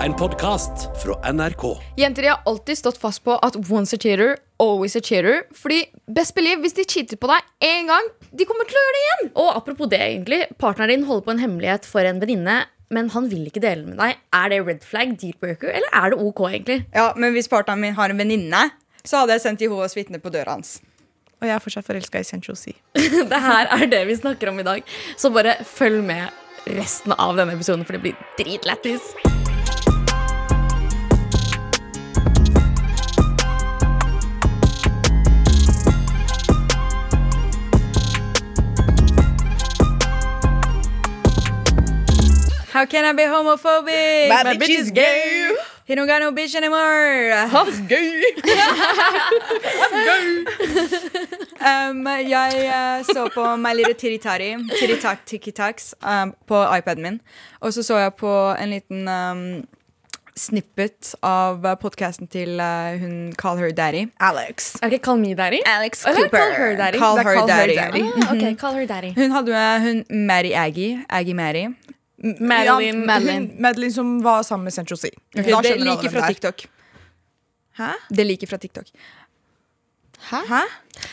En podkast fra NRK. Jenter de har alltid stått fast på at once a cheater, always a cheater. Fordi best believe, hvis de cheater på deg én gang, de kommer til å gjøre det igjen. Og apropos det, egentlig. Partneren din holder på en hemmelighet for en venninne, men han vil ikke dele den med deg. Er det red flag, deal breaker, eller er det ok, egentlig? Ja, Men hvis partneren min har en venninne, så hadde jeg sendt Jehovas vitne på døra hans. Og jeg er fortsatt forelska i Central C. Det her er det vi snakker om i dag. Så bare følg med resten av denne episoden, for det blir dritlættis. How can I be homophobic? My bitch is gay. He don't got no bitch anymore. Um, jeg uh, så på My Little Tiritari, Tiritak Tikitaks, um, på iPaden min. Og så så jeg på en liten um, snippet av podkasten til uh, hun Call Her Daddy. Alex. Er det ikke Call me daddy? Alex Eller Call her daddy. Call er her Call Her daddy. Daddy. Ah, ok, call her daddy. Hun hadde med hun Mary Aggie. Aggie Mary. Madeline. Ja, Madeline. Madeline som var sammen med Central C. Okay, det liker fra. TikTok. Hæ? Det liker fra TikTok. Hæ?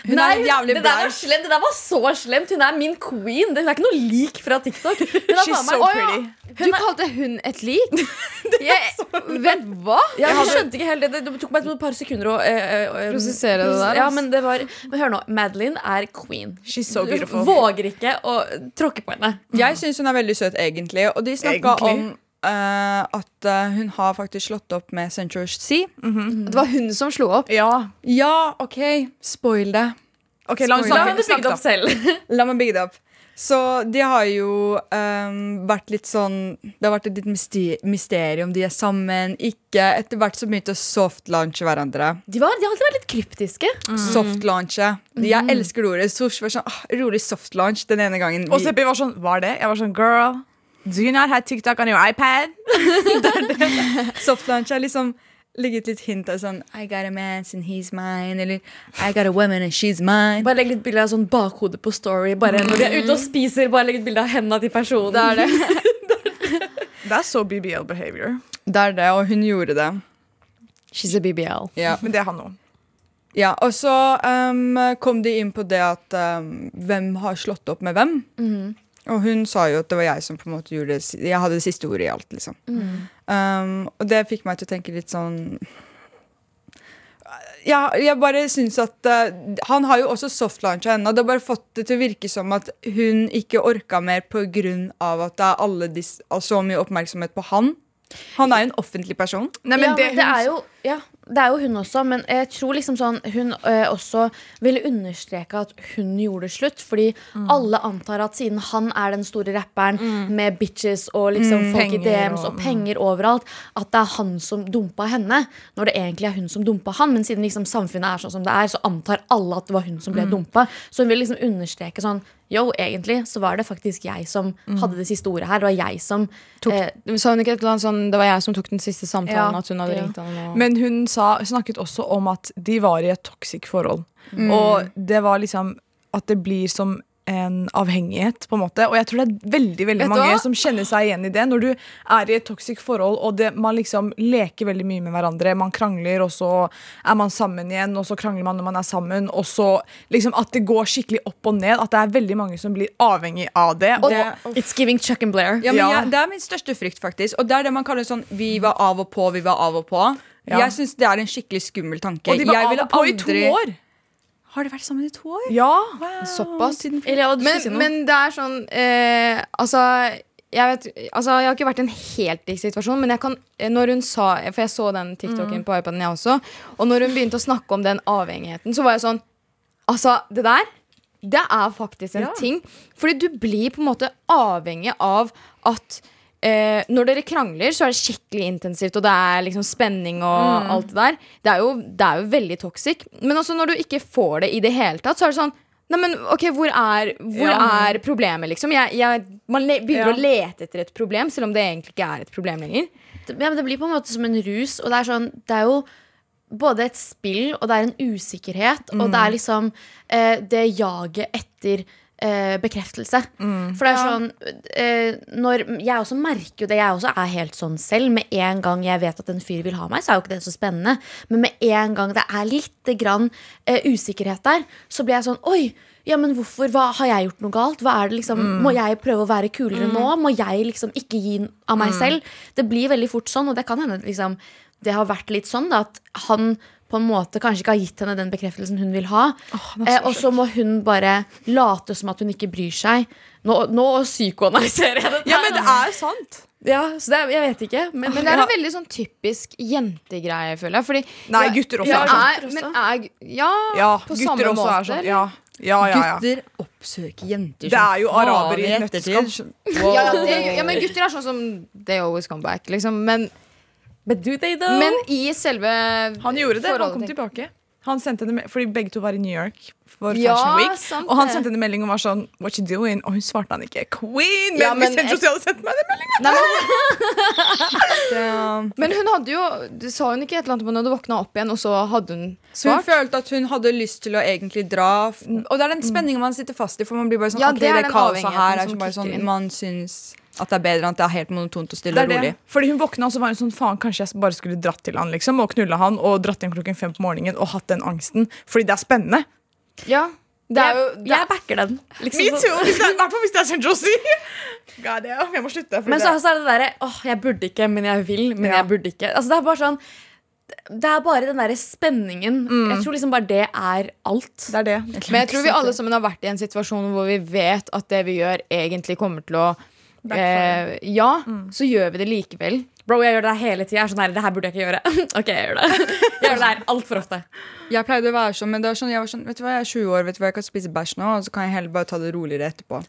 Hun Nei, er jævlig det der var slemt. Det der var så slemt. Hun er min queen. Hun er ikke noe lik fra TikTok. Hun er She's so meg- so ja. pretty. Du kalte hun et lik? Jeg, vent, hva? Ja, jeg skjønte ikke helt det. Det tok meg et par sekunder å eh, eh, Prosessere det der, Ja, men det var Men hør nå. Madeline er queen. She's so Du beautiful. våger ikke å tråkke på henne. Jeg syns hun er veldig søt, egentlig. Og de snakka om eh, at eh, hun har faktisk slått opp med Central -hmm. Det var hun som slo opp. Ja. Ja, OK, spoil det. Ok, la oss La henne bygge det opp selv. La meg bygge det opp. Så de har jo um, vært litt sånn Det har vært et litt mysterium. De er sammen, ikke Etter hvert så begynte å soft-launche hverandre. De, var, de har alltid vært litt kryptiske. softlunche, Jeg elsker det ordet. Sosh var sånn, ah, rolig soft-launch den ene gangen. Og Seppi var sånn, var det? Jeg var sånn, girl, do you not have TikTok on your iPad? Softlunch er liksom ligget litt hint av sånn I got a man and he's mine. Eller I got a woman and she's mine. Bare legg litt bilde av sånn bakhode på Story. Bare Når de er ute og spiser, bare legg et bilde av hendene til personen. Det er det. Det er så BBL behavior. Det er det, og hun gjorde det. She's a BBL. Ja. Men det er han også. Ja, og så um, kom de inn på det at um, hvem har slått opp med hvem. Og hun sa jo at det var jeg som på en måte gjorde det Jeg hadde det siste ordet i alt, liksom. Um, og det fikk meg til å tenke litt sånn ja, jeg bare syns at uh, Han har jo også softlauncha henne, og det har bare fått det til å virke som at hun ikke orka mer av at det er alle disse, så mye oppmerksomhet på han. Han er jo en offentlig person. Nei, men ja, det, men det, er jo, ja, det er jo hun også, men jeg tror liksom sånn hun ø, også ville understreke at hun gjorde slutt. Fordi Mm. alle antar at siden han er den store rapperen med bitches og liksom folk i Mm. DMs og- og penger overalt, at det er han som dumpa henne. Når det egentlig er hun som dumpa han. Men siden liksom samfunnet er sånn som det er, så antar alle at det var hun som ble Mm. dumpa. Så hun vil liksom understreke sånn Yo, egentlig så var det faktisk jeg som Mm. hadde det siste ordet her. Det var jeg som Tok, eh, sa hun ikke et eller annet sånn Det var jeg som tok den siste samtalen? Ja. At hun hadde Ja. ringt han og Men hun sa, snakket også om at de var i et toxic forhold. Og det var liksom at det blir som en avhengighet, på en måte. Og jeg tror det er veldig veldig Vet mange hva? som kjenner seg igjen i det. Når du er i et toxic forhold, og det, man liksom leker veldig mye med hverandre. Man krangler, og så er man sammen igjen, og så krangler man når man er sammen. Og så liksom at det går skikkelig opp og ned. At det er veldig mange som blir avhengig av det. og, Og, It's giving Chuck and Blair. Ja, men Ja. jeg, Det er min største frykt, faktisk. Og det er det man kaller sånn vi var av og på, vi var av og på. Ja. Jeg syns det er en skikkelig skummel tanke. og de var jeg av og på i to år. Har de vært sammen i to år? Ja. Såpass. Eller, ja, du si Men, det er sånn eh, Altså jeg, vet, altså jeg har ikke vært i en helt lik situasjon, men jeg kan, eh, når hun sa For jeg så den TikToken på iPaden, jeg også. Og når hun begynte å snakke om den avhengigheten, så var jeg sånn Altså, det der, det er faktisk en Ja. ting. Fordi du blir på en måte avhengig av at eh, når dere krangler, så er det skikkelig intensivt, og det er liksom spenning og alt det der. Det er, jo, det er jo veldig toxic. Men også når du ikke får det i det hele tatt, så er det sånn Nei, men ok, Hvor er, hvor Ja. er problemet, liksom? Jeg, jeg, man begynner Ja. å lete etter et problem, selv om det egentlig ikke er et problem lenger. ja, men det blir på en måte som en rus, og det er sånn Det er jo både et spill, og det er en usikkerhet, og det er liksom eh, det jaget etter eh, bekreftelse. For det er sånn eh, når, Jeg også merker jo det. Jeg også er helt sånn selv. Med en gang jeg vet at en fyr vil ha meg, så er jo ikke det så spennende. Men med en gang det er litt grann eh, usikkerhet der, så blir jeg sånn Oi! Ja, men hvorfor? Hva, har jeg gjort noe galt? Er liksom, Må jeg prøve å være kulere nå? Må jeg liksom ikke gi av meg selv? Det blir veldig fort sånn, og det kan hende liksom, det har vært litt sånn da, at han på en måte kanskje ikke har gitt henne den bekreftelsen hun vil ha. eh, og så må hun bare late som at hun ikke bryr seg. Nå, nå psykoanalyserer jeg dette. Ja, men det er sant. Ja, så det, er- jeg vet ikke. Men, Men det er en veldig sånn typisk jentegreie, føler jeg. Fordi Nei, Ja, gutter også ja, er sånn. er, men er, ja, Ja, på samme også måte. er sånn. Ja. Ja, ja, ja. Gutter oppsøker jenter Det er jo araber arabere i nøtteskall. Ja, ja, ja, men gutter er sånn som They always come back. Liksom. Men, But do they though? men i selve Han gjorde det. Han kom tilbake. Han sendte henne, fordi begge to var i New York for Ja, Fashion Week. sant Og han sendte henne melding og var sånn What you doing? Og hun svarte han ikke. Queen! Men, Ja, men hvis et- hadde sendt meg den meldingen men, men hun hadde jo det Sa hun ikke et eller annet om hun hadde våkna opp igjen, og så hadde hun svart? Hun følte at hun hadde lyst til å egentlig dra. Og det er den spenningen man sitter fast i. For man blir bare sånn Ja, ok, det er det, kaoset her er som bare sånn inn. Man syns at det er bedre enn at det er helt monotont og stille Det og rolig. det. Fordi hun våkna og så var hun sånn Faen, kanskje jeg bare skulle dratt til han liksom og knulla han og dratt hjem klokken fem på morgenen og hatt den angsten. Fordi det er spennende. Ja. Det er jo det jeg backer den. Liksom, Me too! I hvert fall hvis det er St. Josie. God, damn, jeg må slutte. Men så, så er det det derre åh, jeg burde ikke, men jeg vil, men Ja. jeg burde ikke. Altså, det er bare sånn Det er bare den derre spenningen. Jeg tror liksom bare det er alt. det er det. men jeg tror vi alle sammen har vært i en situasjon hvor vi vet at det vi gjør, egentlig kommer til å eh, Ja, så gjør vi det likevel. Bro, jeg gjør det hele tida. Sånn her, det her burde jeg ikke gjøre. ok, jeg gjør det. Jeg gjør det her altfor ofte. Jeg pleide å være sånn, men det var sånn, jeg var sånn Vet du hva, jeg er 20 år, vet du hva, jeg kan spise bæsj nå, og så kan jeg heller bare ta det roligere etterpå.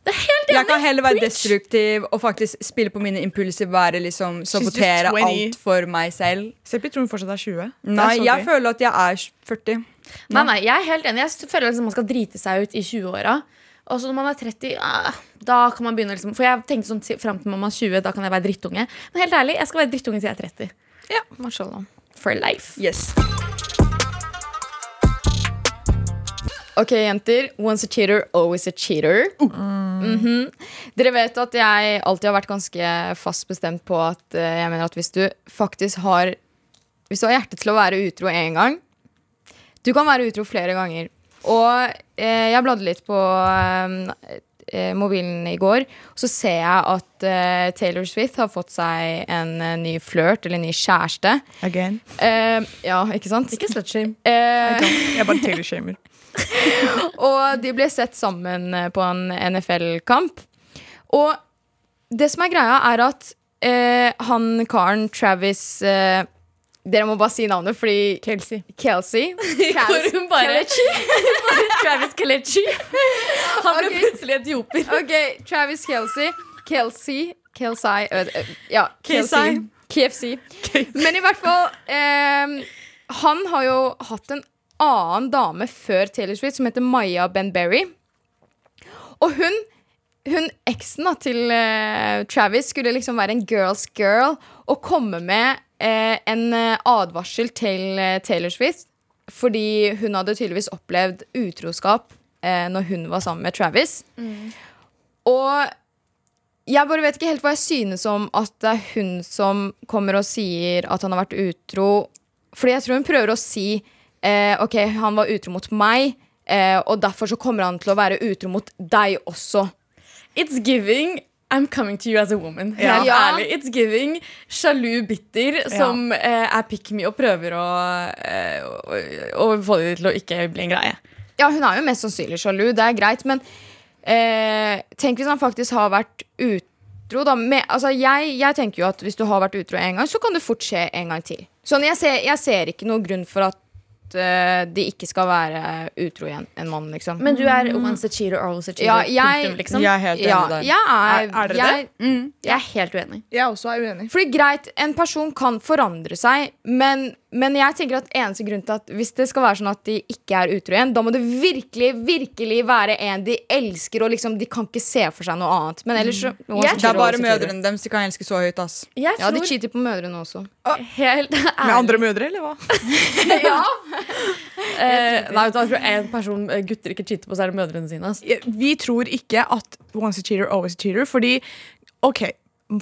jeg kan heller være destruktiv og faktisk spille på mine impulser, være liksom sabotere alt for meg selv. Seppi tror hun fortsatt er 20. Nei, er jeg gøy. føler at jeg er 40. Nei, nei, jeg er helt enig. Jeg føler liksom man skal drite seg ut i 20-åra. Og så når man er 30, ah, da kan man begynne liksom For jeg tenkte sånn fram til man er 20, da kan jeg være drittunge. Men helt ærlig, jeg skal være drittunge til jeg er 30. Mashallah. For life. Yes. Ok, jenter. Once a cheater, always a cheater. Mhm. Dere vet at jeg alltid har vært ganske fast bestemt på at uh, jeg mener at hvis du faktisk har Hvis du har hjerte til å være utro én gang Du kan være utro flere ganger. Og eh, jeg bladde litt på eh, eh, mobilen i går, og så ser jeg at eh, Taylor Swift har fått seg en eh, ny flørt, eller en ny kjæreste. Again. Eh, ja, ikke sant? Ikke slutshame. Eh, Jeg bare Taylor-shamer. Og de ble sett sammen på en NFL-kamp. Og det som er greia, er at eh, han karen Travis eh, Dere må bare si navnet, fordi Kelsey. Kelsey Hvor Travis, hun bare Travis Kelechi. Han ble okay. plutselig etioper. Ok, Travis Kelsey. Kelsey Kelsey Ja, Kelsey. KFC. Men i hvert fall eh, Han har jo hatt en annen dame før Taylor Swift som heter Maya Ben Berry. Og hun, hun eksen da, til eh, Travis skulle liksom være en girls girl og komme med en eh, advarsel til eh, Taylor Swift. Fordi hun hadde tydeligvis opplevd utroskap eh, når hun var sammen med Travis. Og jeg bare vet ikke helt hva jeg synes om at det er hun som kommer og sier at han har vært utro. Fordi jeg tror hun prøver å si eh, Ok, han var utro mot meg, eh, og derfor så kommer han til å være utro mot deg også. It's giving I'm coming to you as a woman. Ja. Helt Ja. ærlig. It's giving sjalu bitter som eh, er pick me og prøver å, eh, å, å få det til å ikke bli en greie. Ja, hun er jo mest sannsynlig sjalu, det er greit, men eh, tenk hvis han faktisk har vært utro, da. Med, altså, jeg, jeg tenker jo at hvis du har vært utro en gang, så kan det fort skje en gang til. Sånn, jeg ser, jeg ser ikke noen grunn for at eh, de ikke skal være utro igjen, en mann, liksom. Men du er once a cheater, always a cheater. Ja, jeg- punktum, liksom. Jeg er helt uenig ja, der. jeg er, Er- er dere jeg, Jeg er helt uenig. Jeg også er uenig. Fordi greit, en person kan forandre seg, men men jeg tenker at eneste grunn til at hvis det skal være sånn at de ikke er utro igjen, da må det virkelig virkelig være en de elsker, og liksom de kan ikke se for seg noe annet. Men ellers så Mm. Jeg Det er bare mødrene deres de kan elske så høyt. ass Jeg Ja, de cheater på mødrene også. helt Med andre mødre, eller hva? eh, Nei, jeg tror en person eh, gutter ikke cheater på, så er det mødrene sine. ass. Vi tror ikke at once a cheater, always a cheater. Fordi ok,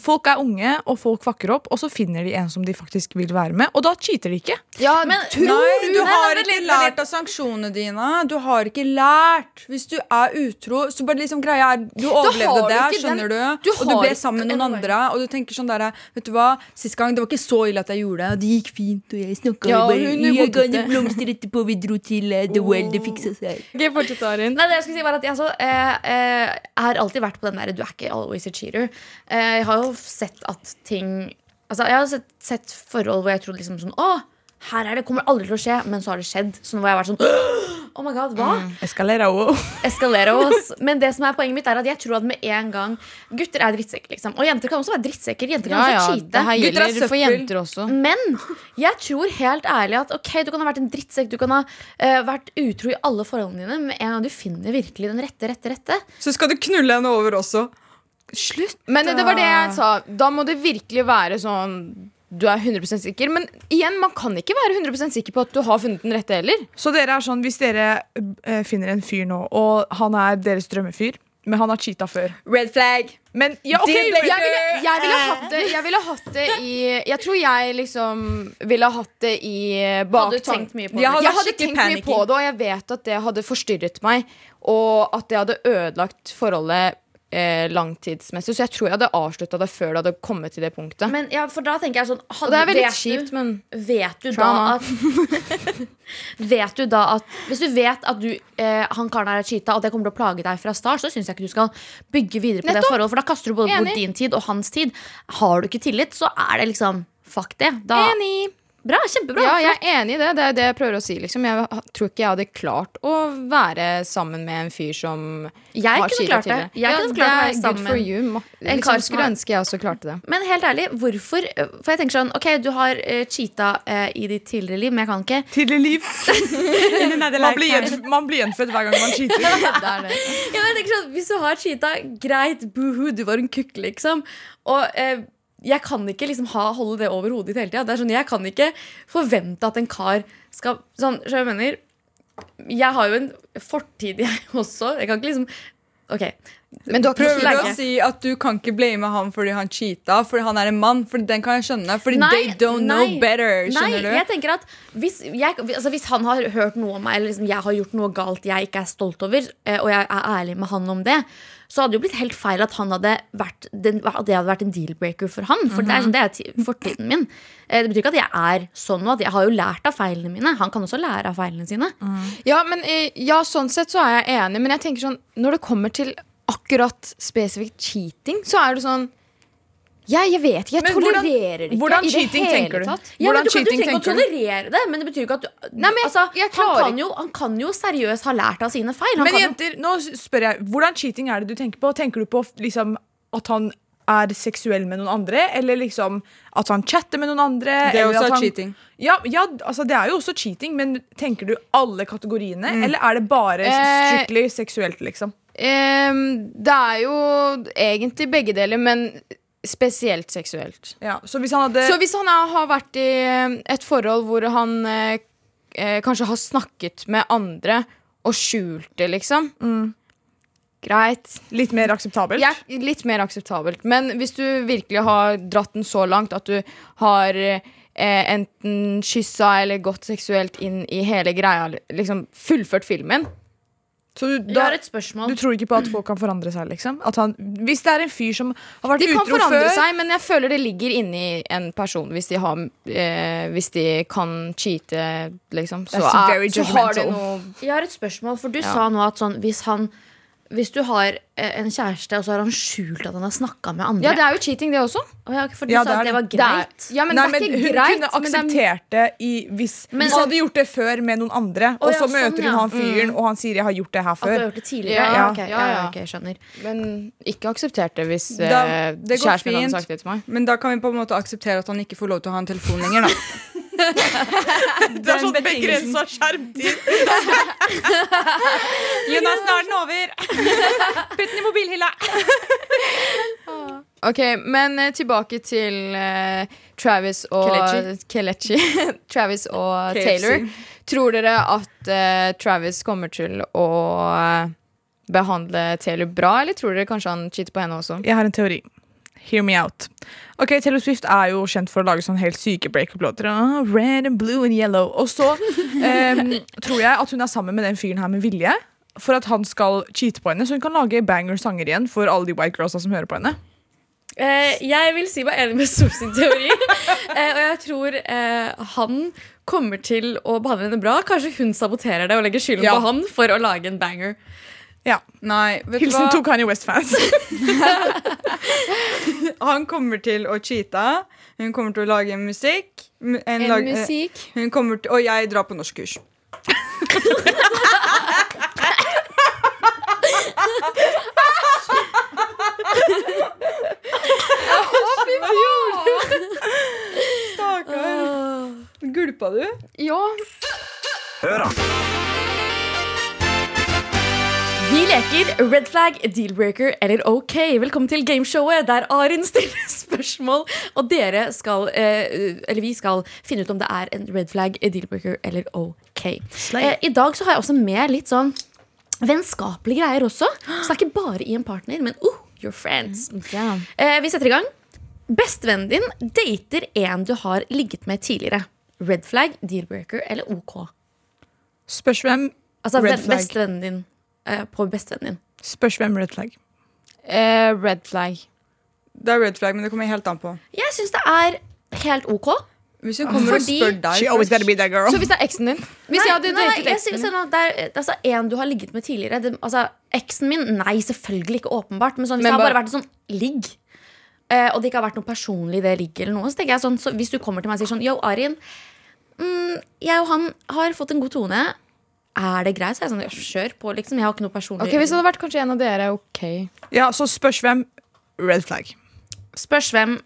folk er unge, og folk fucker opp, og så finner de en som de faktisk vil være med, og da cheater de ikke. Ja, Men Nei, du Nei, nei, har ikke lært av sanksjonene dine. Du har ikke lært. Hvis du er utro, så bare liksom greia er Du overlevde du det, skjønner den- du. du Og du ble sammen med noen en- andre, og du tenker sånn derre Vet du hva, sist gang det var ikke så ille at jeg gjorde det. Det gikk fint, og jeg snakka Ja, bare hun Jeg ga henne det. blomster etterpå, vi dro til uh, The Well, det fiksa seg. Okay, fortsett, Arin. Nei, det jeg skulle si var at jeg, så, eh, eh, jeg har alltid vært på den der Du er ikke always a cheater. Eh, jeg har jo sett at ting Altså, jeg har sett, sett forhold hvor jeg trodde liksom sånn Å, her er det, kommer aldri til å skje. Men så har det skjedd. Så nå har jeg vært sånn Oh my god, hva? Eskalera også. Eskalere oss. Men det som er poenget mitt er at jeg tror at med en gang Gutter er drittsekker, liksom. Og jenter kan også være drittsekker. Jenter kan Ja, også det cheate. Ja, Gutter er søppel. jenter også. Men jeg tror helt ærlig at ok, du kan ha vært en drittsekk, du kan ha uh, vært utro i alle forholdene dine, men med en gang du finner virkelig den rette, rette, rette Så skal du knulle henne over også. Slutt! Men det var det jeg sa. Da må det virkelig være sånn du er 100 sikker. Men igjen, man kan ikke være 100 sikker på at du har funnet den rette heller. Så dere er sånn, hvis dere eh, finner en fyr nå, og han er deres drømmefyr, men han har cheata før Red flag. Men ja, okay, Jeg ville, jeg ville hatt det Jeg ville hatt det i Jeg tror jeg liksom ville hatt det i bak Hadde du tenkt mye på Jeg hadde Jeg hadde tenkt tenkt mye på det, og jeg vet at det hadde forstyrret meg. Og at det hadde ødelagt forholdet eh, langtidsmessig. Så jeg tror jeg hadde avslutta det før det hadde kommet til det punktet. Men ja, for da tenker jeg sånn og det er veldig vet du- kjipt, men Vet du da at Vet du da at Hvis du vet at du, eh, han karen her er cheata, og det kommer til å plage deg fra start, så syns jeg ikke du skal bygge videre på det forholdet. For da kaster du både bort din tid og hans tid. Har du ikke tillit, så er det liksom Fuck det. Da, enig. Bra, kjempebra. Ja, jeg er enig i det. Det er det jeg prøver å si. Liksom. Jeg tror ikke jeg hadde klart å være sammen med en fyr som Jeg har kunne til det. Jeg Jeg kunne klart det. det er good for you. En Liksom, kar skulle har- ønske jeg også klarte det. Men helt ærlig, hvorfor For jeg tenker sånn, ok, du har uh, cheata uh, i ditt tidligere liv, men jeg kan ikke Tidligere liv. man, blir gjenf man blir gjenfødt hver gang man cheater. Det det. Ja, men jeg tenker sånn, Hvis du har cheata, greit, buhu, du var en kukk, liksom. Og eh, jeg kan ikke liksom ha, holde det over hodet ditt hele tida. Sånn, Jeg kan ikke forvente at en kar skal sånn, så Jeg mener Jeg har jo en fortid, jeg også. Jeg kan ikke liksom OK. Men du Prøver du å si at du kan ikke blame ham fordi han cheata, fordi han er en mann? Fordi den kan jeg skjønne. Fordi Nei, they don't know better. better. Nei, du? jeg tenker at hvis, jeg, altså hvis han har hørt noe om meg, eller liksom jeg har gjort noe galt jeg ikke er stolt over, eh, og jeg er ærlig med han om det, så hadde det jo blitt helt feil at, han hadde vært, at det hadde vært en deal-breaker for han. For det er, sånn, det er fortiden min. Eh, Det betyr ikke at jeg er sånn nå. At jeg har jo lært av feilene mine. Han kan også lære av feilene sine. Ja, men eh, ja, sånn sett så er jeg enig, men jeg tenker sånn Når det kommer til akkurat spesifikt cheating, så er det sånn ja, jeg vet ikke. Jeg Men tolererer det ikke hvordan i det cheating hele tenker du? tatt. Ja, men du, kan, du trenger ikke å tolerere det, men det betyr ikke at du Nei, men jeg- altså, jeg han, kan jo, han kan jo seriøst ha lært av sine feil. Han Men kan jo, jenter, nå spør jeg, hvordan cheating er det du tenker på? Tenker du på liksom at han er seksuell med noen andre, eller liksom at han chatter med noen andre? Det er også han, cheating. Ja, ja, altså det er jo også cheating, men tenker du alle kategoriene, eller er det bare Eh, seksuelt, liksom? Eh, det er jo egentlig begge deler, men spesielt seksuelt. Ja, så hvis han hadde Så hvis han er, har vært i eh, et forhold hvor han eh, eh, kanskje har snakket med andre og skjult det, liksom Greit. litt mer akseptabelt? Ja, litt mer akseptabelt. Men hvis du virkelig har dratt den så langt at du har eh, enten kyssa eller gått seksuelt inn i hele greia, liksom fullført filmen Så du, jeg da, har et spørsmål. du tror ikke på at folk kan forandre seg, liksom? At han, hvis det er en fyr som har vært utro før De kan forandre før seg, men jeg føler det ligger inni en person hvis de, har, eh, hvis de kan cheate, liksom. Så, er, så har det noe Jeg har et spørsmål, for du Ja. sa nå at sånn hvis han hvis du har eh, en kjæreste, og så har han skjult at han har snakka med andre Ja, det er jo cheating, det også. Ja, For du Ja, sa er at det var. Det er- greit. ja, men Nei, det men ikke hun greit. kunne men er- akseptert det i, hvis, Men- hvis hun hadde gjort det før med noen andre, og ja, så sånn, møter hun han fyren, og han sier 'jeg har gjort det her At du har før'. gjort det tidligere? Ja, Ja, ok, ja, ja, ja. skjønner. Men ikke akseptert det hvis Da- eh, det kjæresten hadde sagt det til meg. Men da kan vi på en måte akseptere at han ikke får lov til å ha en telefon lenger. da Det har sånn begrensa skjermtid. Jonas, nå er den over. Putt den i mobilhylla. Ok, men eh, tilbake til uh, Travis og Kelechi. Kelechi. Travis og KFC. Taylor. Tror dere at uh, Travis kommer til å uh, behandle Taylor bra, eller tror dere kanskje han cheater på henne også? Jeg har en teori. Hear me out. Ok, Taylor Swift er jo kjent for å lage sånn helt syke breakup-låter. Oh, red and blue and yellow. Og så um, tror jeg at hun er sammen med den fyren her med vilje. For at han skal cheate på henne, så hun kan lage banger-sanger igjen for alle de white girlsa som hører på henne. Eh, jeg vil si meg enig med Sol sin teori. eh, og jeg tror eh, han kommer til å behandle henne bra. Kanskje hun saboterer det og legger skylden Ja. på han for å lage en banger. Ja. Nei, vet Hilsen hva? to Kanye West-fans. Han kommer til å cheate. Hun kommer til å lage musikk. En En lag- musikk. Hun kommer til, og jeg drar på norskkurs. Stakkar. Gulpa du? Ja, Vi leker red flag, deal-breaker eller OK. Velkommen til gameshowet der Arin stiller spørsmål, og dere skal eh, Eller vi skal finne ut om det er en red flag, deal-breaker eller OK. Eh, I dag så har jeg også med litt sånn vennskapelige greier også. Så det er ikke bare i en partner, men oh, your friends. ja. Eh, vi setter i gang. Bestevennen din dater en du har ligget med tidligere. Red flag, deal-breaker eller OK? Spørs hvem. Altså Red flag. bestevennen din på bestevennen din. Spørs hvem red flag. Eh, red flag. Det er red flag, men det kommer helt an på. Jeg syns det er helt OK. Hvis hun kommer Fordi- og spør deg She always gotta be that girl. Så hvis det er eksen din? Hvis jeg hadde nei, nei, datet jeg eksen sier sånn at det er altså, en du har ligget med tidligere. Det, altså, Eksen min, nei, selvfølgelig ikke åpenbart. Men sånn, hvis Men det har bare- bare vært en sånn ligg, uh, og det ikke har vært noe personlig i det ligget, eller noe, så tenker jeg sånn, så hvis du kommer til meg og sier sånn Yo, Arin, mm, jeg og han har fått en god tone. Er det greit? Så er jeg sånn, ja, kjør på, liksom. Jeg har ikke noe personlig. Ok, Hvis det hadde vært kanskje en av dere, ok. Ja, så spørs hvem red flag. Spørs hvem.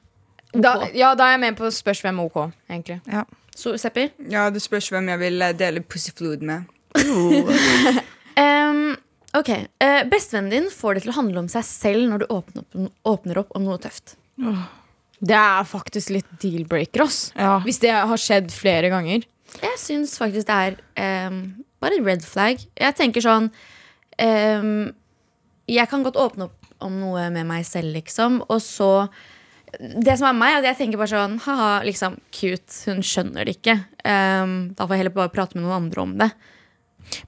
Da, ja, da er jeg med på spørs hvem OK, egentlig. Ja. Så, Seppi? Ja, Det spørs hvem jeg vil eh, dele pussy fluid med. Ehm, ok, eh, Bestevennen din får det til å handle om seg selv når du åpner opp, åpner opp om noe tøft. Det er faktisk litt deal-breaker, ass. Ja. Hvis det har skjedd flere ganger. Jeg syns faktisk det er ehm, bare red flag. Jeg tenker sånn um, Jeg kan godt åpne opp om noe med meg selv, liksom. Og så Det som er meg, er at jeg tenker bare sånn Haha, liksom, cute. Hun skjønner det ikke. Um, da får jeg heller bare prate med noen andre om det.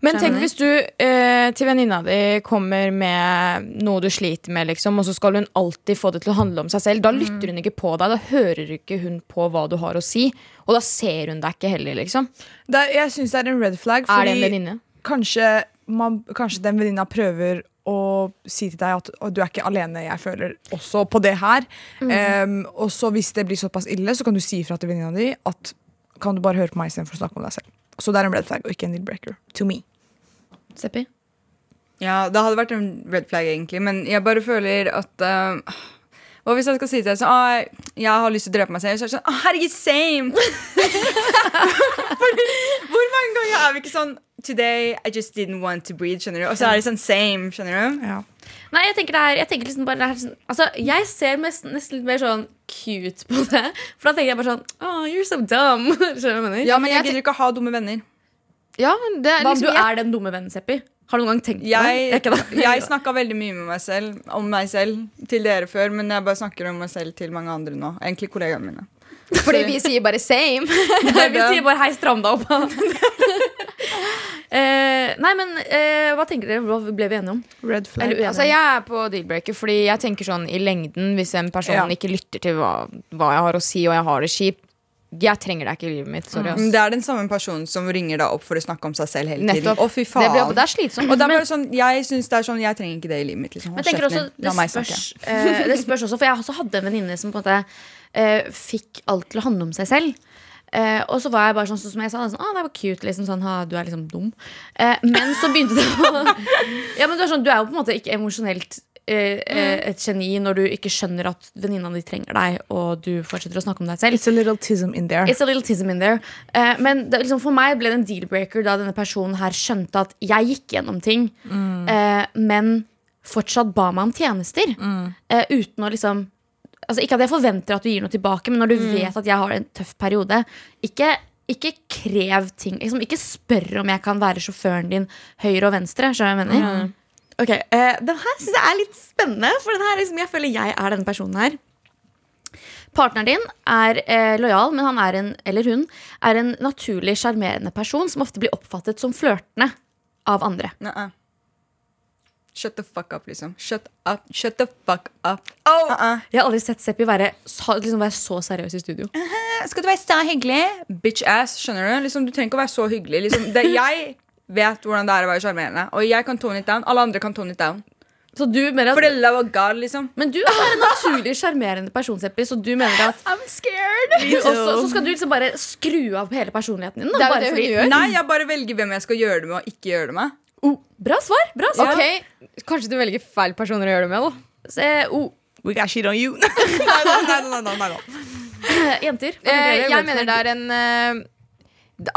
Men tenk hvis du eh, til venninna di kommer med noe du sliter med, liksom, og så skal hun alltid få det til å handle om seg selv. Da lytter hun ikke på deg. Da hører ikke hun på hva du har å si. Og da ser hun deg ikke heller, liksom. Er, jeg syns det er en red flag. Det en Fordi venninne? kanskje, man, kanskje den venninna prøver å si til deg at du er ikke alene, jeg føler også på det her. Em, og så hvis det blir såpass ille, så kan du si ifra til venninna di at kan du bare høre på meg istedenfor å snakke om deg selv. Så det er en red flag og ikke en deal breaker. To me. Seppi? Ja, det hadde vært en red flag, egentlig, men jeg bare føler at uh, Hva hvis jeg skal si til deg sånn ah, Jeg har lyst til å drepe meg selv. Så er det sånn «Å, Herregud, same! Fordi, hvor mange ganger er vi ikke sånn Today I just didn't want to breathe, skjønner du? Og så er det sånn same, skjønner du? Ja. Nei, jeg tenker det er Jeg tenker liksom bare det er sånn, Altså, jeg ser mest, nesten litt mer sånn cute på det. For da tenker jeg bare sånn Oh, you're so dumb. Skjønner du hva jeg mener? Ja, men jeg jeg gidder ikke å ha dumme venner. Ja, det er Hva om liksom du er den dumme vennen, Seppi? Har du noen gang tenkt på det? Jeg, det? jeg snakka veldig mye med meg selv, om meg selv til dere før, men jeg bare snakker om meg selv til mange andre nå. Egentlig kollegaene mine. Fordi vi sier bare same. Vi sier bare 'hei, stram deg opp'. eh, nei, men eh, hva tenker dere? Hva ble vi enige om? Red flag. Eller? Altså, jeg er på deal-breaker, fordi jeg tenker sånn i lengden, hvis en person Ja. ikke lytter til hva, hva jeg har å si, og jeg har det kjipt Jeg trenger deg ikke i livet mitt. Sorry, mm. Det er den samme personen som ringer deg opp for å snakke om seg selv hele tiden. Nettopp. Å, fy Det, faen. blir, det er slitsomt. Og det er bare sånn, jeg synes det er sånn, jeg trenger ikke det i livet mitt. Liksom. Men tenker også, det spørs, eh, det spørs også, for jeg også hadde en venninne som på en måte eh, fikk alt til å handle om seg selv. Eh, og så var jeg bare sånn, sånn som jeg sa, sånn, ah, det var cute, liksom, sånn, ha, du er liksom dum. Eh, men så begynte det å Ja, men du er, sånn, du er jo på en måte ikke emosjonelt eh, eh, et geni når du ikke skjønner at venninna di trenger deg, og du fortsetter å snakke om deg selv. It's a little tism in there. It's a little tism in there. Eh, men det, liksom, for meg ble det en deal-breaker da denne personen her skjønte at jeg gikk gjennom ting, eh, men fortsatt ba meg om tjenester. Eh, uten å liksom Altså Ikke at jeg forventer at du gir noe tilbake, men når du vet at jeg har en tøff periode, ikke, ikke krev ting. Liksom, ikke spør om jeg kan være sjåføren din høyre og venstre. Skjønner jeg mener? Ok, uh, Den her syns jeg er litt spennende, for den her liksom, jeg føler jeg er denne personen her. Partneren din er eh, lojal, men han er en, eller hun er en naturlig sjarmerende person som ofte blir oppfattet som flørtende av andre. Nei. Shut the fuck up, liksom. Shut up. Shut the fuck up. Oh. Uh-uh. Jeg har aldri sett Seppi være, liksom være så seriøs i studio. Skal du være så hyggelig? Bitch ass, skjønner du? Liksom, du trenger ikke å være så hyggelig. Liksom, det, jeg vet hvordan det er å være sjarmerende, og jeg kan tone it down. Alle andre kan tone it down. Så du mener For at, det love of God, liksom. men du er en naturlig sjarmerende person, Seppi, så du mener at I'm scared. du også, så skal du liksom bare skru av hele personligheten din? da, Det er jo bare det hun fordi- gjør. Nei, jeg bare velger hvem jeg skal gjøre det med, og ikke gjøre det med. Oh, bra svar! Bra svar. Ok, Kanskje du velger feil personer å gjøre det med, da. Se, oh, We got shit on you. nei, nei, nei, nei, nei, nei, nei. jenter. Eh, jeg mener det er en eh,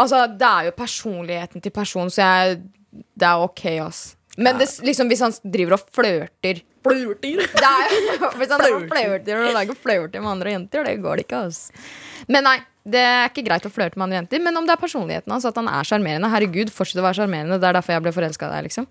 Altså, det er jo personligheten til personen, så jeg Det er ok, ass. Men det, liksom, hvis han driver og flørter Flørter? Er, hvis han flørter og lager flørter med andre jenter, det går det ikke, ass. Men nei, det er ikke greit å flørte med andre jenter. Men om det er personligheten hans, at han er sjarmerende, herregud, fortsett å være sjarmerende. Det er derfor jeg ble forelska i deg, liksom.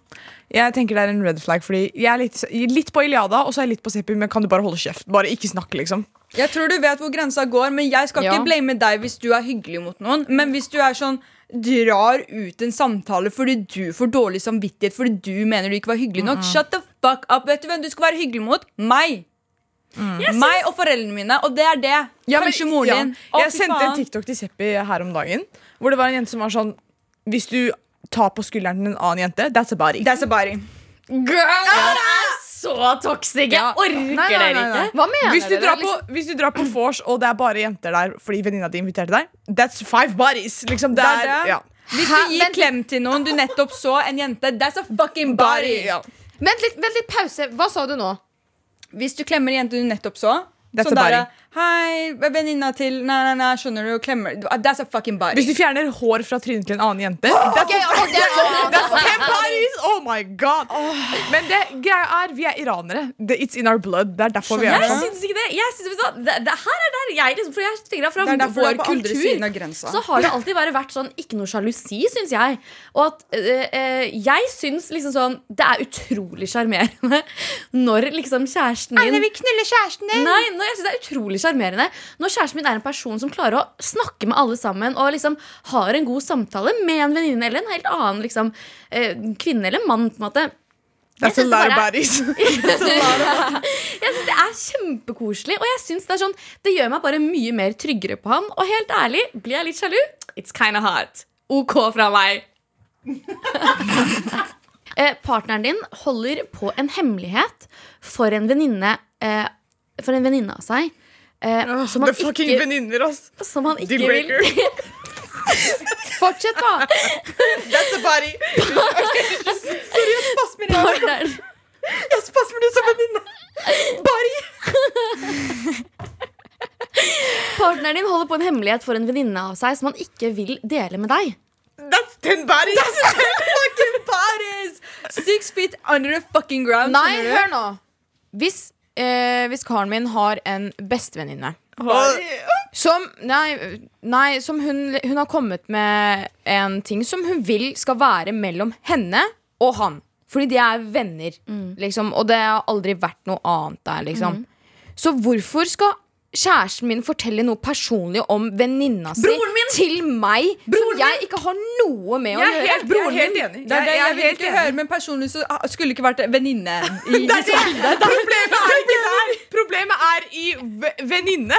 Jeg tenker det er en red flag, fordi jeg er litt, litt på Iliada og så er jeg litt på Seppi, men kan du bare holde kjeft? Bare ikke snakke, liksom. Jeg tror du vet hvor grensa går, men jeg skal Ja. ikke blame deg hvis du er hyggelig mot noen. Men hvis du er sånn drar ut en samtale fordi du får dårlig samvittighet fordi du mener du ikke var hyggelig nok, shut the fuck up. Vet du hvem du skal være hyggelig mot? Meg. Meg og foreldrene mine, og det er det. Ja, men- Kanskje moren ja. din. Å, Jeg sendte faen. en TikTok til Seppi her om dagen, hvor det var en jente som var sånn Hvis du tar på skulderen til en annen jente, that's a body. That's a body. Girl, det er så toxic! Jeg orker Nei, nei, dere nei, ikke. Hva mener Hvis du, dere? drar på, liksom? hvis du drar på vors, og det er bare jenter der fordi venninna di inviterte deg, that's five bodies. Liksom, det er er, ja. Hvis du gir Vent klem til noen du nettopp så en jente, that's a fucking body. Ja. Vent litt, vent litt pause. Hva sa du nå? Hvis du klemmer en jente du nettopp så That's sånn a body. der, Hei, venninna til Nei, nei, nei, skjønner du, klemmer That's a fucking body. Hvis du fjerner hår fra trynet til en annen jente That's, ten bodies! Oh my god Men det greia er, vi er iranere. It's in our blood. Det er derfor vi er Jeg sånn. syns ikke det. Jeg synes, det, det, det her er der jeg liksom, For jeg tenker at Fra Det er vår kultur så har det alltid bare vært sånn ikke noe sjalusi, syns jeg. Og at øh, øh, jeg syns liksom sånn Det er utrolig sjarmerende når liksom kjæresten din vil knulle kjæresten din. Nei, når jeg synes det er utrolig sjarmerende når kjæresten min er en person som klarer å snakke med alle sammen og liksom har en god samtale med en venninne eller en helt annen liksom, eh, kvinne eller mann. på en måte That's a lot of bodies. Jeg synes Det er kjempekoselig, og jeg synes det, er sånn, det gjør meg bare mye mer tryggere på han. Og helt ærlig, blir jeg litt sjalu? It's kinda hot. OK fra meg. eh, partneren din holder på en hemmelighet for en venninne eh, av seg. Eh, som, The han fucking ikke, veninner, ass. som han ikke vil Fortsett, da. That's a body. partneren, Jeg spasmer du som venninne. partneren din holder på en hemmelighet for en venninne av seg som han ikke vil dele med deg. That's ten bodies. fucking bodies. Six feet under the fucking ground. Nei, hør nå. Hvis, eh, hvis karen min har en bestevenninne som Nei, nei som hun, hun har kommet med en ting som hun vil skal være mellom henne og han. Fordi de er venner, liksom. Og det har aldri vært noe annet der, liksom. Så hvorfor skal kjæresten min fortelle noe personlig om venninna si til meg, Broren som jeg ikke har noe med å gjøre? helt, jeg er helt enig. Det er det Jeg- jeg vil ikke høre, men personlig så ah, skulle ikke vært venninne. i- Det er det. Problemet er ikke der. Problemet er i venninne.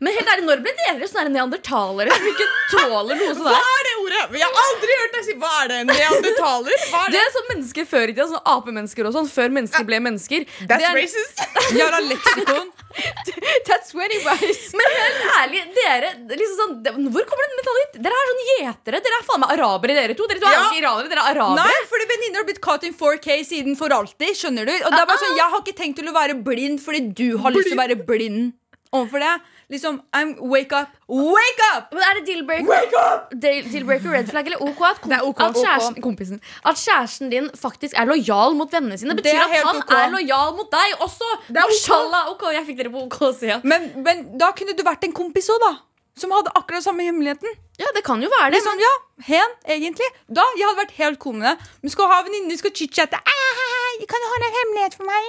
Men helt ærlig, når ble dere sånne neandertalere som ikke tåler noe sånt Hva er det ordet? Jeg har aldri hørt deg si hva er det? Neandertaler? Hva er Det det? er sånn mennesker før i tida, sånn apemennesker og sånn, før mennesker ble mennesker. That's det er, racist. Jævla leksikon. That's when he was. men helt ærlig, dere liksom sånn, det- Hvor kommer den mentaliteten? Dere er sånn gjetere. Dere er faen meg arabere, dere to. Dere to er Ja. ikke iranere, dere er arabere. Nei, fordi venninner har blitt caught in 4K siden for alltid. Skjønner du? Og det er bare sånn, Jeg har ikke tenkt til å være blind fordi du har lyst til å være blind overfor det. Liksom, I'm, Wake up! Wake up! Men er det deal-breaker Deal- red flag eller OK at, kom- Det er ok. at, kjæresten, kompisen, at kjæresten din faktisk er lojal mot vennene sine? Det Betyr er at han ok. er lojal mot deg også? er ok. Mashallah, ok, jeg fikk dere på OK-sida. Men, men da kunne du vært en kompis òg, da. Som hadde akkurat samme hemmeligheten. Ja, det kan jo være det. Liksom, ja, hen, egentlig. Da, Jeg hadde vært helt cool med det. Men skal ha venninner, skal chit-chatte. «Ah, Kan du holde en hemmelighet for meg?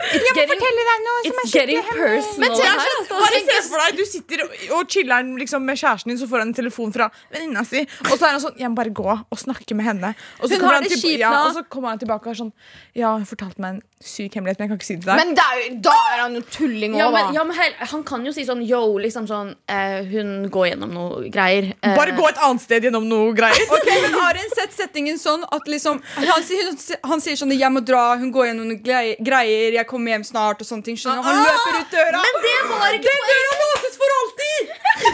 Jeg må Fortelle deg noe som er getting skikkelig hemmelig. her, altså. bare se for deg, Du sitter og, chiller'n liksom, med kjæresten din, så får han en telefon fra venninna si. Og så er han sånn Jeg må bare gå og snakke med henne. Og så kommer han, til, ja, og så kommer han tilbake og er sånn Ja, hun fortalte meg en syk hemmelighet, men jeg kan ikke si det til deg. Men det er da er han jo tulling Ja, men, ja, men hel, Han kan jo si sånn yo, liksom sånn eh, Hun går gjennom noe greier. Eh, Bare gå et annet sted gjennom noe greier. Ok, men Har en sett settingen sånn at liksom Han, sier- han sier sånn 'Jeg må dra', hun går gjennom noen glei- greier, 'Jeg kommer hjem snart', og sånne ting. Skjønner? Han løper ut døra. Men det var ikke Den døra låses for alltid!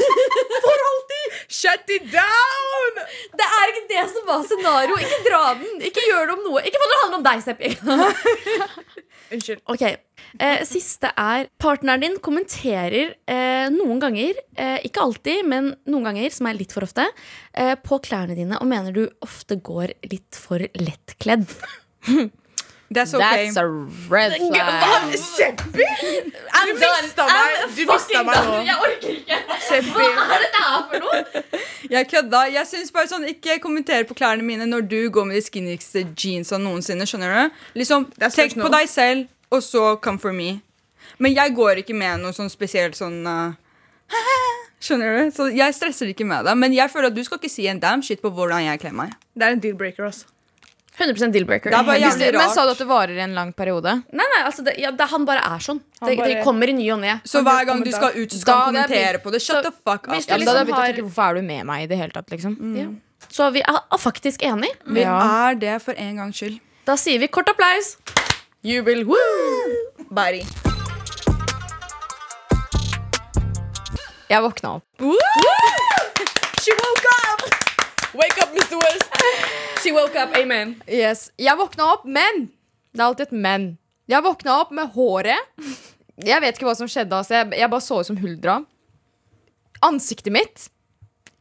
For alltid! Shut it down! Det er ikke det som var scenario. Ikke dra den. Ikke gjør det om noe. Ikke for det handler om deg, Seppi. Unnskyld. Ok, eh, Siste er partneren din kommenterer eh, noen ganger, eh, ikke alltid, men noen ganger, som er litt for ofte, eh, på klærne dine og mener du ofte går litt for lettkledd. That's okay. That's a red flag. Seppi! Du mista meg, du mista meg nå. Jeg orker ikke. Seppi. Hva er dette her for noe? Jeg kødda. Jeg synes bare sånn Ikke kommenter på klærne mine når du går med de skinnigste jeansa noensinne. Skjønner du? Liksom, Tenk på deg selv, og så come for me. Men jeg går ikke med noe sånn spesielt sånn uh, Skjønner du? Så Jeg stresser ikke med det. Men jeg føler at du skal ikke si en damn shit på hvordan jeg kler meg. Det er en deal-breaker. Altså. 100 deal-breaker. Er Men sa du at det varer en lang periode? Nei, nei, altså det, ja, det, han bare er sånn. Det, bare- det kommer i ny og ne. Så hver gang du skal ut, så skal han kommentere på det. Shut så the fuck up. Liksom Ja, da hadde jeg begynt å har- tenke Hvorfor er du med meg i det hele tatt? liksom Ja. Så vi er, er faktisk enige. Vi Ja. er det for en gangs skyld. Da sier vi kort applaus. Jubel! Woo! Bari. Jeg våkna opp. She woke up! Wake up, Mr. West! She woke up, amen. Yes. Jeg våkna opp, men Det er alltid et men. Jeg våkna opp med håret. Jeg vet ikke hva som skjedde. Altså. Jeg, jeg bare så ut som Huldra. Ansiktet mitt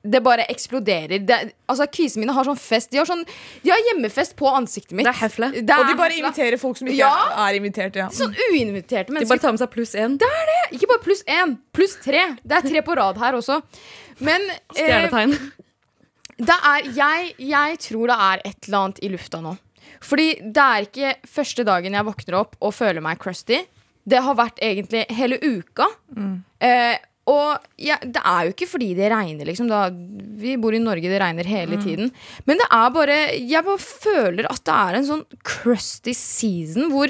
det bare eksploderer. Det, altså Kvisene mine har sånn fest. De har, sånn, de har hjemmefest på ansiktet mitt. Det er hefle. Det Og de er bare hefle. inviterer folk som ikke Ja. er invitert. Ja. Sånn uinviterte De bare tar med seg pluss én. Det er det! Ikke bare pluss én, pluss tre. Det er tre på rad her også. Men eh, Stjernetegn. det er, jeg, jeg tror det er et eller annet i lufta nå. Fordi det er ikke første dagen jeg våkner opp og føler meg crusty. Det har vært egentlig hele uka. Eh, og ja, det er jo ikke fordi det regner, liksom. Da, vi bor i Norge, det regner hele tiden. Men det er bare Jeg bare føler at det er en sånn crusty season hvor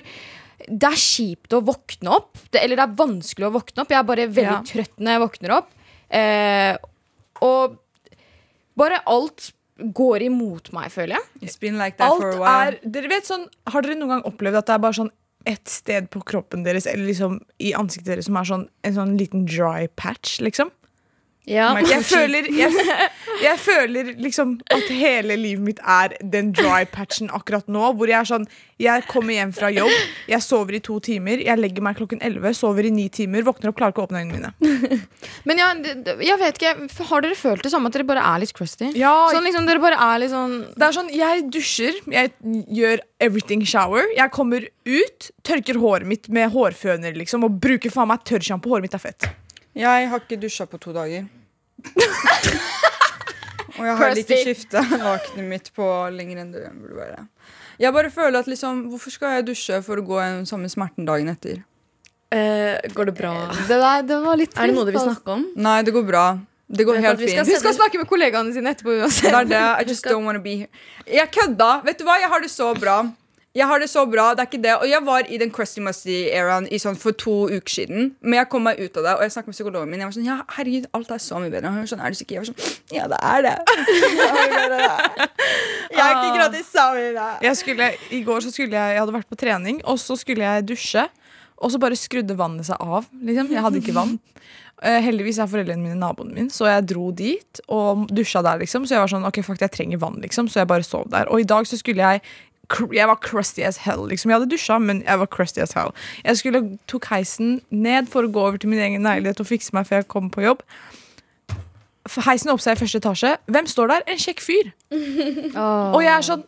det er kjipt å våkne opp. Det, eller det er vanskelig å våkne opp. Jeg er bare veldig Ja. trøtt når jeg våkner opp. Eh, og bare alt går imot meg, føler jeg. It's been like that for a Alt er Dere vet sånn Har dere noen gang opplevd at det er bare sånn ett sted på kroppen deres eller liksom i ansiktet deres som er sånn en sånn liten dry patch, liksom? Ja. Jeg føler, jeg, jeg føler liksom at hele livet mitt er den dry patchen akkurat nå. Hvor jeg er sånn Jeg kommer hjem fra jobb, jeg sover i to timer, jeg legger meg klokken 11, sover i ni timer, våkner opp, klarer ikke å åpne øynene mine. Men ja, jeg vet ikke, har dere følt det samme at dere bare er litt crusty? Ja, Sånn liksom, dere bare er litt sånn Det er sånn, Jeg dusjer, jeg gjør everything shower. Jeg kommer ut, tørker håret mitt med hårføner liksom, og bruker faen meg tørrsjampo. Håret mitt er fett. Jeg har ikke dusja på to dager. Og jeg har ikke skifta lakenet mitt på lenger enn det burde være. Jeg bare føler at liksom, Hvorfor skal jeg dusje for å gå den samme smerten dagen etter? Eh, går det bra? Det, der, det var litt Er det noe du vil snakke om? Nei, det går bra. Det går helt fint. altså. Vi skal snakke med kollegaene sine etterpå uansett. Det er det. I just don't wanna be here. Jeg kødda. Vet du hva, jeg har det så bra. Jeg har det så bra, det er ikke det Og jeg var i den crusty musty-eraen sånn for to uker siden. Men jeg kom meg ut av det, og jeg snakket med psykologen min. Jeg var sånn, ja, herregud, alt er så mye bedre. Og hun var sånn, er du sikker? Jeg var sånn, ja, det er det. Jeg er ikke gratis, sa hun da. Jeg skulle, I går så skulle jeg, jeg hadde vært på trening, og så skulle jeg dusje. og så bare skrudde vannet seg av. Liksom. Jeg hadde ikke vann. Eh, heldigvis er foreldrene mine naboen min, så jeg dro dit og dusja der. liksom Så jeg var sånn, ok, fuck, jeg trenger vann, liksom Så jeg bare sov der. Og i dag så skulle jeg jeg var crusty as hell. liksom Jeg hadde dusja, men jeg var crusty as hell. Jeg skulle tok heisen ned for å gå over til min egen leilighet og fikse meg før jeg kom på jobb. Heisen opp seg i første etasje. Hvem står der? En kjekk fyr. Og jeg er sånn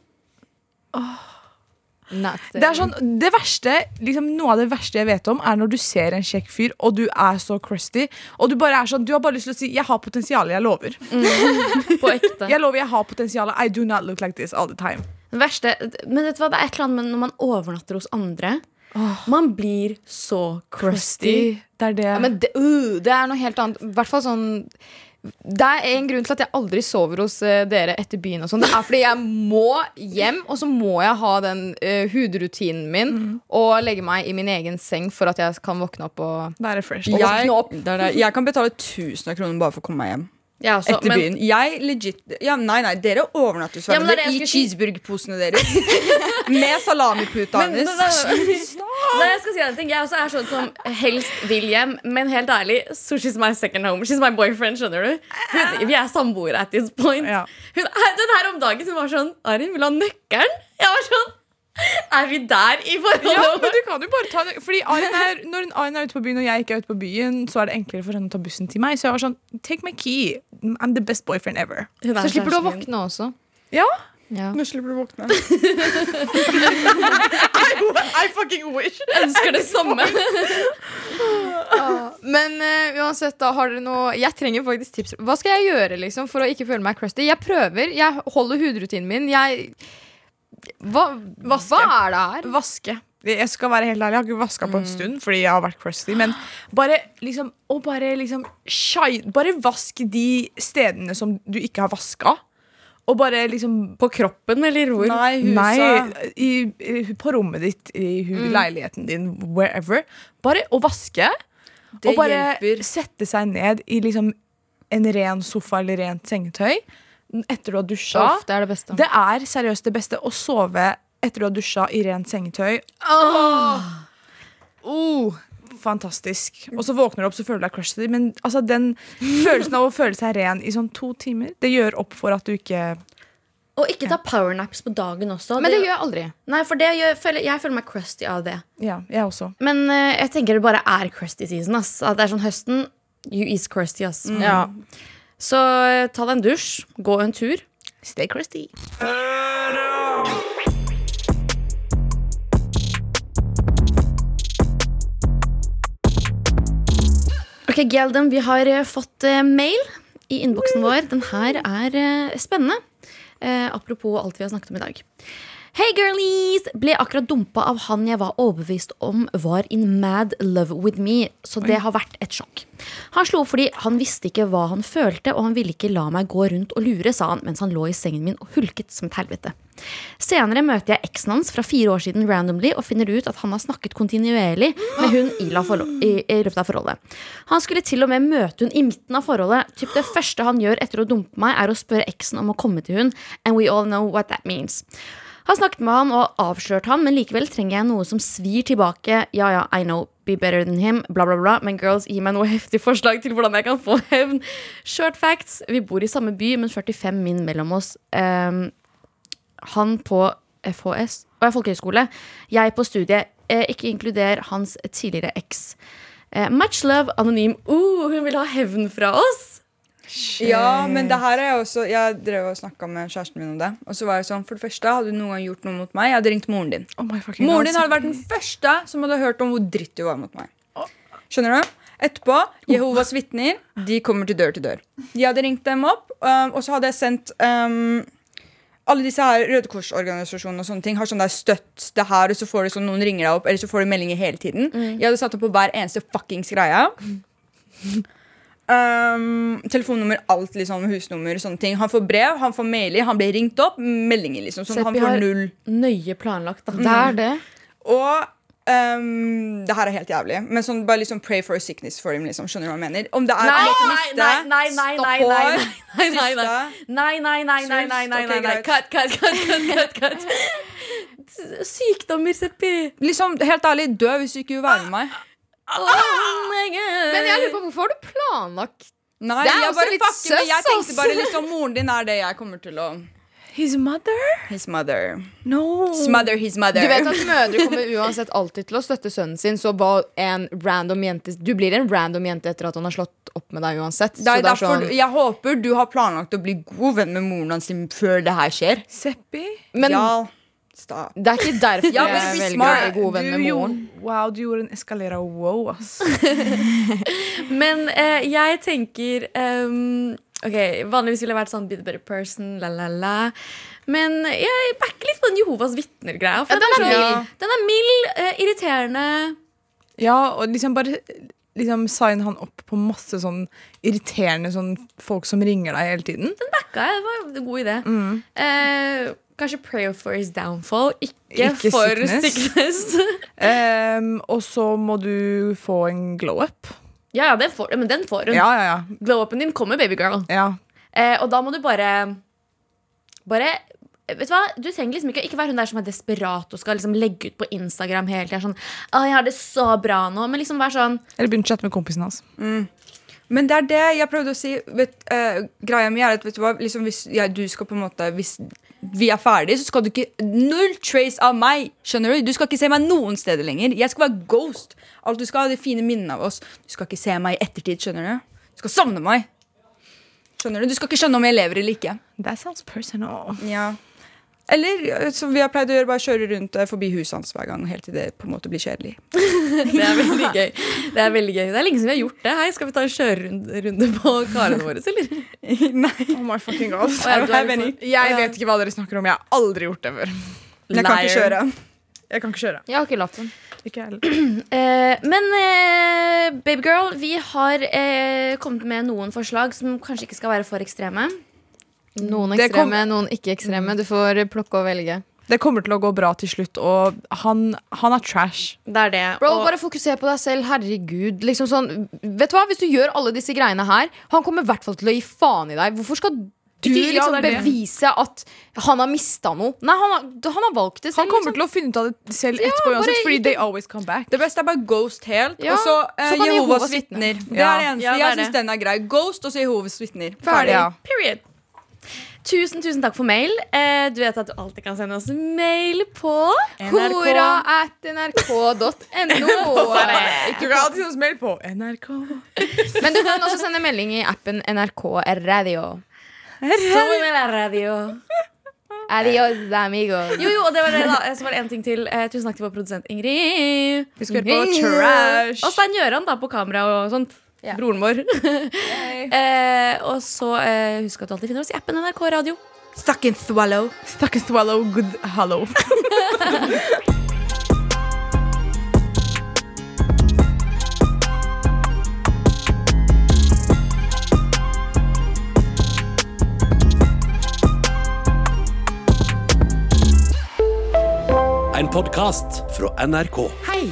Det er sånn, det verste, liksom Noe av det verste jeg vet om, er når du ser en kjekk fyr, og du er så crusty, og du bare er sånn Du har bare lyst til å si 'jeg har potensial', jeg lover. På ekte. Jeg lover, jeg har potensial. I do not look like this all the time. Det verste, men vet du hva, det er et eller annet med når man overnatter hos andre. Man blir så crusty. Det er det. Ja, men det, uh, det er noe helt annet. I hvert fall sånn det er en grunn til at jeg aldri sover hos eh, dere etter byen. og sånn Det er fordi jeg må hjem, og så må jeg ha den uh, hudrutinen min og legge meg i min egen seng for at jeg kan våkne opp og er fresh. Og Jeg, opp. det er det. jeg kan betale 1000 kroner bare for å komme meg hjem. Jeg også, Etter men- byen. Jeg legit ja, Nei, nei, dere overnatter hos Ja, er hverandre det i cheeseburgerposene deres. Med salamiputa hennes. Nei, jeg skal si en ting Jeg også er sånn som helst vil hjem, men helt ærlig, so she's my second home. She's my boyfriend, skjønner du? Hun, vi er samboere at this point. Ja. Hun, den her om dagen hun var sånn Arin, vil du ha nøkkelen? Jeg var sånn Er vi der i forholdet? Ja, men du kan jo bare ta Fordi Arin er, Når Arin er ute på byen og jeg ikke er ute på byen, så er det enklere for henne å ta bussen til meg. Så jeg var sånn Take my key. I'm the best boyfriend ever. Er Så slipper du å våkne også. Ja. Ja. Nå slipper du å våkne. I fucking wish. Jeg Ønsker det samme. Men uh, uansett, da har dere noe Jeg trenger faktisk tips. Hva skal jeg gjøre liksom for å ikke føle meg crusty? Jeg prøver. Jeg holder hudrutinen min. Jeg Hva, Vaske. hva er det her? Vaske. Jeg skal være helt ærlig, jeg har ikke vaska på en stund fordi jeg har vært crusty. Men bare liksom Og bare liksom shine, Bare vask de stedene som du ikke har vaska. Og bare liksom På kroppen, eller hvor? Nei. Nei, i, i, på rommet ditt, i hu, leiligheten din, wherever. Bare å vaske. Det og bare hjelper. sette seg ned i liksom en ren sofa eller rent sengetøy etter du har dusja. Uff, det er det beste. Det er seriøst det beste å sove etter du har dusja i rent sengetøy. Oh, fantastisk. Og så våkner du opp, så føler du deg crusty. Men altså, den følelsen av å føle seg ren i sånn to timer, det gjør opp for at du ikke Og ikke ta powernaps på dagen også. Men det gjør jeg aldri. Nei, for det gjør, føler, Jeg føler meg crusty av det. Ja, jeg også. Men uh, jeg tenker det bare er crusty season. Ass. At det er sånn høsten. You is crusty, ass. Ja. Så eh, ta deg en dusj, gå en tur. Stay crusty. Ok, Gelden, vi har eh, fått eh, mail i innboksen vår. Den her er spennende. Eh, apropos alt vi har snakket om i dag. Hei, girlies! Ble akkurat dumpa av han jeg var overbevist om var in mad love with me. Så det har vært et sjokk. Han slo opp fordi han visste ikke hva han følte, og han ville ikke la meg gå rundt og lure, sa han mens han lå i sengen min og hulket som et helvete. Senere møter jeg eksen hans fra fire år siden randomly og finner ut at han har snakket kontinuerlig med hun Ila i, i løpet av forholdet. Han skulle til og med møte hun i midten av forholdet. Typ det første han gjør etter å dumpe meg, er å spørre eksen om å komme til hun, and we all know what that means. Har snakket med han og avslørt han, men likevel trenger jeg noe som svir tilbake. Ja, ja, I know, be better than him, bla, bla, bla. Men girls, gi meg noe heftig forslag til hvordan jeg kan få hevn. Short facts, vi bor i samme by, men 45 min mellom oss. Um, han på FHS og er folkehøyskole. Jeg på studiet. Eh, ikke inkluder hans tidligere eks. Uh, much love, anonym. Uh, hun vil ha hevn fra oss! Ja, men det her er jeg også Jeg drev og snakka med kjæresten min om det. Og så var jeg sånn, for det første, Hadde du noen gang gjort noe mot meg? Jeg hadde ringt moren din. Oh my Moren God. din hadde vært den første som hadde hørt om hvor dritt du var mot meg. Skjønner du? Etterpå, Jehovas vitner de kommer til dør til dør. De hadde ringt dem opp, um, og så hadde jeg sendt um, alle disse her Røde Kors-organisasjonene og sånne ting har sånn der støtt det her, og så får du sånn noen ringer deg opp, eller så får du meldinger hele tiden. Jeg hadde satt opp på hver eneste fuckings greie. Um, telefonnummer, alt liksom, husnummer, sånne ting. Han får brev, han får mailer, han blir ringt opp. Meldinger, liksom. Sånn, han får null. Nøye planlagt, da. Det er det. Og um, det her er helt jævlig, men sånn, bare liksom pray for a sickness for him. Liksom. Skjønner du hva jeg mener? Om det er Nei, nei, nei, nei, nei, nei, nei, nei, nei, nei, nei, nei, nei, nei, nei, nei, cut, cut, cut, cut, cut. sykdommer, Seppi. Liksom, Helt ærlig, dø hvis du ikke vil være med meg. Oh my God. Men jeg lurer på hvorfor har du planlagt Nei, Det er jeg også bare litt fucker med Jeg søss, tenkte ass. bare liksom Moren din er det jeg kommer til å His mother? His mother. No. Smother his mother. Du vet at mødre kommer uansett alltid til å støtte sønnen sin, så hva en random jente Du blir en random jente etter at han har slått opp med deg uansett. det er så det er derfor sånn, Jeg håper du har planlagt å bli god venn med moren hans før det her skjer. Seppi? men ja, stop. det er ikke derfor Ja, jeg velger å smart. bli god venn med moren. Wow, du gjorde en eskalera wow, ass. Men eh, jeg tenker um, Ok, Vanligvis ville jeg vært sånn be the better person, la, la, la. Men jeg backer litt på den Jehovas vitner-greia. Ja, den den, mild, den er mild, eh, irriterende. Ja, og liksom bare liksom sign han opp på masse sånn irriterende sånn folk som ringer deg hele tiden. Den Backa jeg, det var en god idé. Eh, kanskje pray for his downfall, ikke, Ikke for sickness. sickness. um, og så må du få en glow up. ja, ja, den får, men den får hun. Ja, ja, ja. Glow-upen din kommer, babygirl. ja. Eh, og da må du bare Bare Vet du hva? Du trenger liksom ikke Ikke være hun der som er desperat og skal liksom legge ut på Instagram hele tida. Sånn, å, jeg har det så bra nå. Men liksom vær sånn Eller begynne å chatte med kompisen hans. Men det er det jeg prøvde å si. Vet, uh, greia mi er at vet du hva, liksom, hvis ja, du skal på en måte Hvis vi er ferdige, så skal du ikke Null trace av meg! Skjønner Du Du skal ikke se meg noen steder lenger. Jeg skal være ghost. Alt Du skal ha de fine minnene av oss. Du skal ikke se meg i ettertid. Skjønner Du Du skal savne meg. Skjønner Du Du skal ikke skjønne om jeg lever eller ikke. That sounds personal. Ja eller eh, som vi har pleid å gjøre, bare kjøre rundt forbi huset hans hver gang. Helt til det på en måte blir kjedelig. Det er veldig gøy. Det er veldig gøy Det er lenge siden vi har gjort det. Hei, Skal vi ta en kjørerunde på karene våre, eller? Nei, Oh my fucking god. ja, du er Jeg vet ikke hva dere snakker om. Jeg har aldri gjort det før. Jeg kan ikke kjøre. Jeg kan ikke kjøre. Jeg har ikke lappen. Ikke heller. Eh, men eh, babygirl, vi har eh, kommet med noen forslag som kanskje ikke skal være for ekstreme. Noen Det kom- ekstreme, noen ikke ekstreme. Du får plukke og velge. Det kommer til å gå bra til slutt, og han, han er trash. Det er det. Bro, og- bare fokuser på deg selv. Herregud. Liksom sånn, vet du hva? Hvis du gjør alle disse greiene her, han kommer i hvert fall til å gi faen i deg. Hvorfor skal du liksom ja, det det. bevise at han har mista noe? Nei, han har, han har valgt det selv. Han kommer liksom. til å finne ut av det selv etterpå ja, uansett, fordi ikke- they always come back. Det beste er bare Ghost helt. Ja, og så eh, så Jehovas vitner. Det er det eneste. Ja, det er jeg syns den er grei. Ghost og så Jehovas vitner. Ferdig. Ja. Period. Tusen, tusen takk for mail. Eh, du vet at du alltid kan sende oss mail på Hora at nrk.no. Du kan alltid sende oss mail på NRK. Men du kan også sende melding i appen NRK Radio. Sola Radio. Adios, amigos. Jo, jo, og det var det da. Så var det en ting til. Eh, tusen takk til vår produsent Ingrid. Vi skal høre på trash. Og Stein Gjøran da på kamera og sånt. Broren vår. eh, og så eh, husk at du alltid finner oss i appen NRK Radio. Stuck in swallow. Stuck in swallow, good hello. En podkast fra NRK. Hei,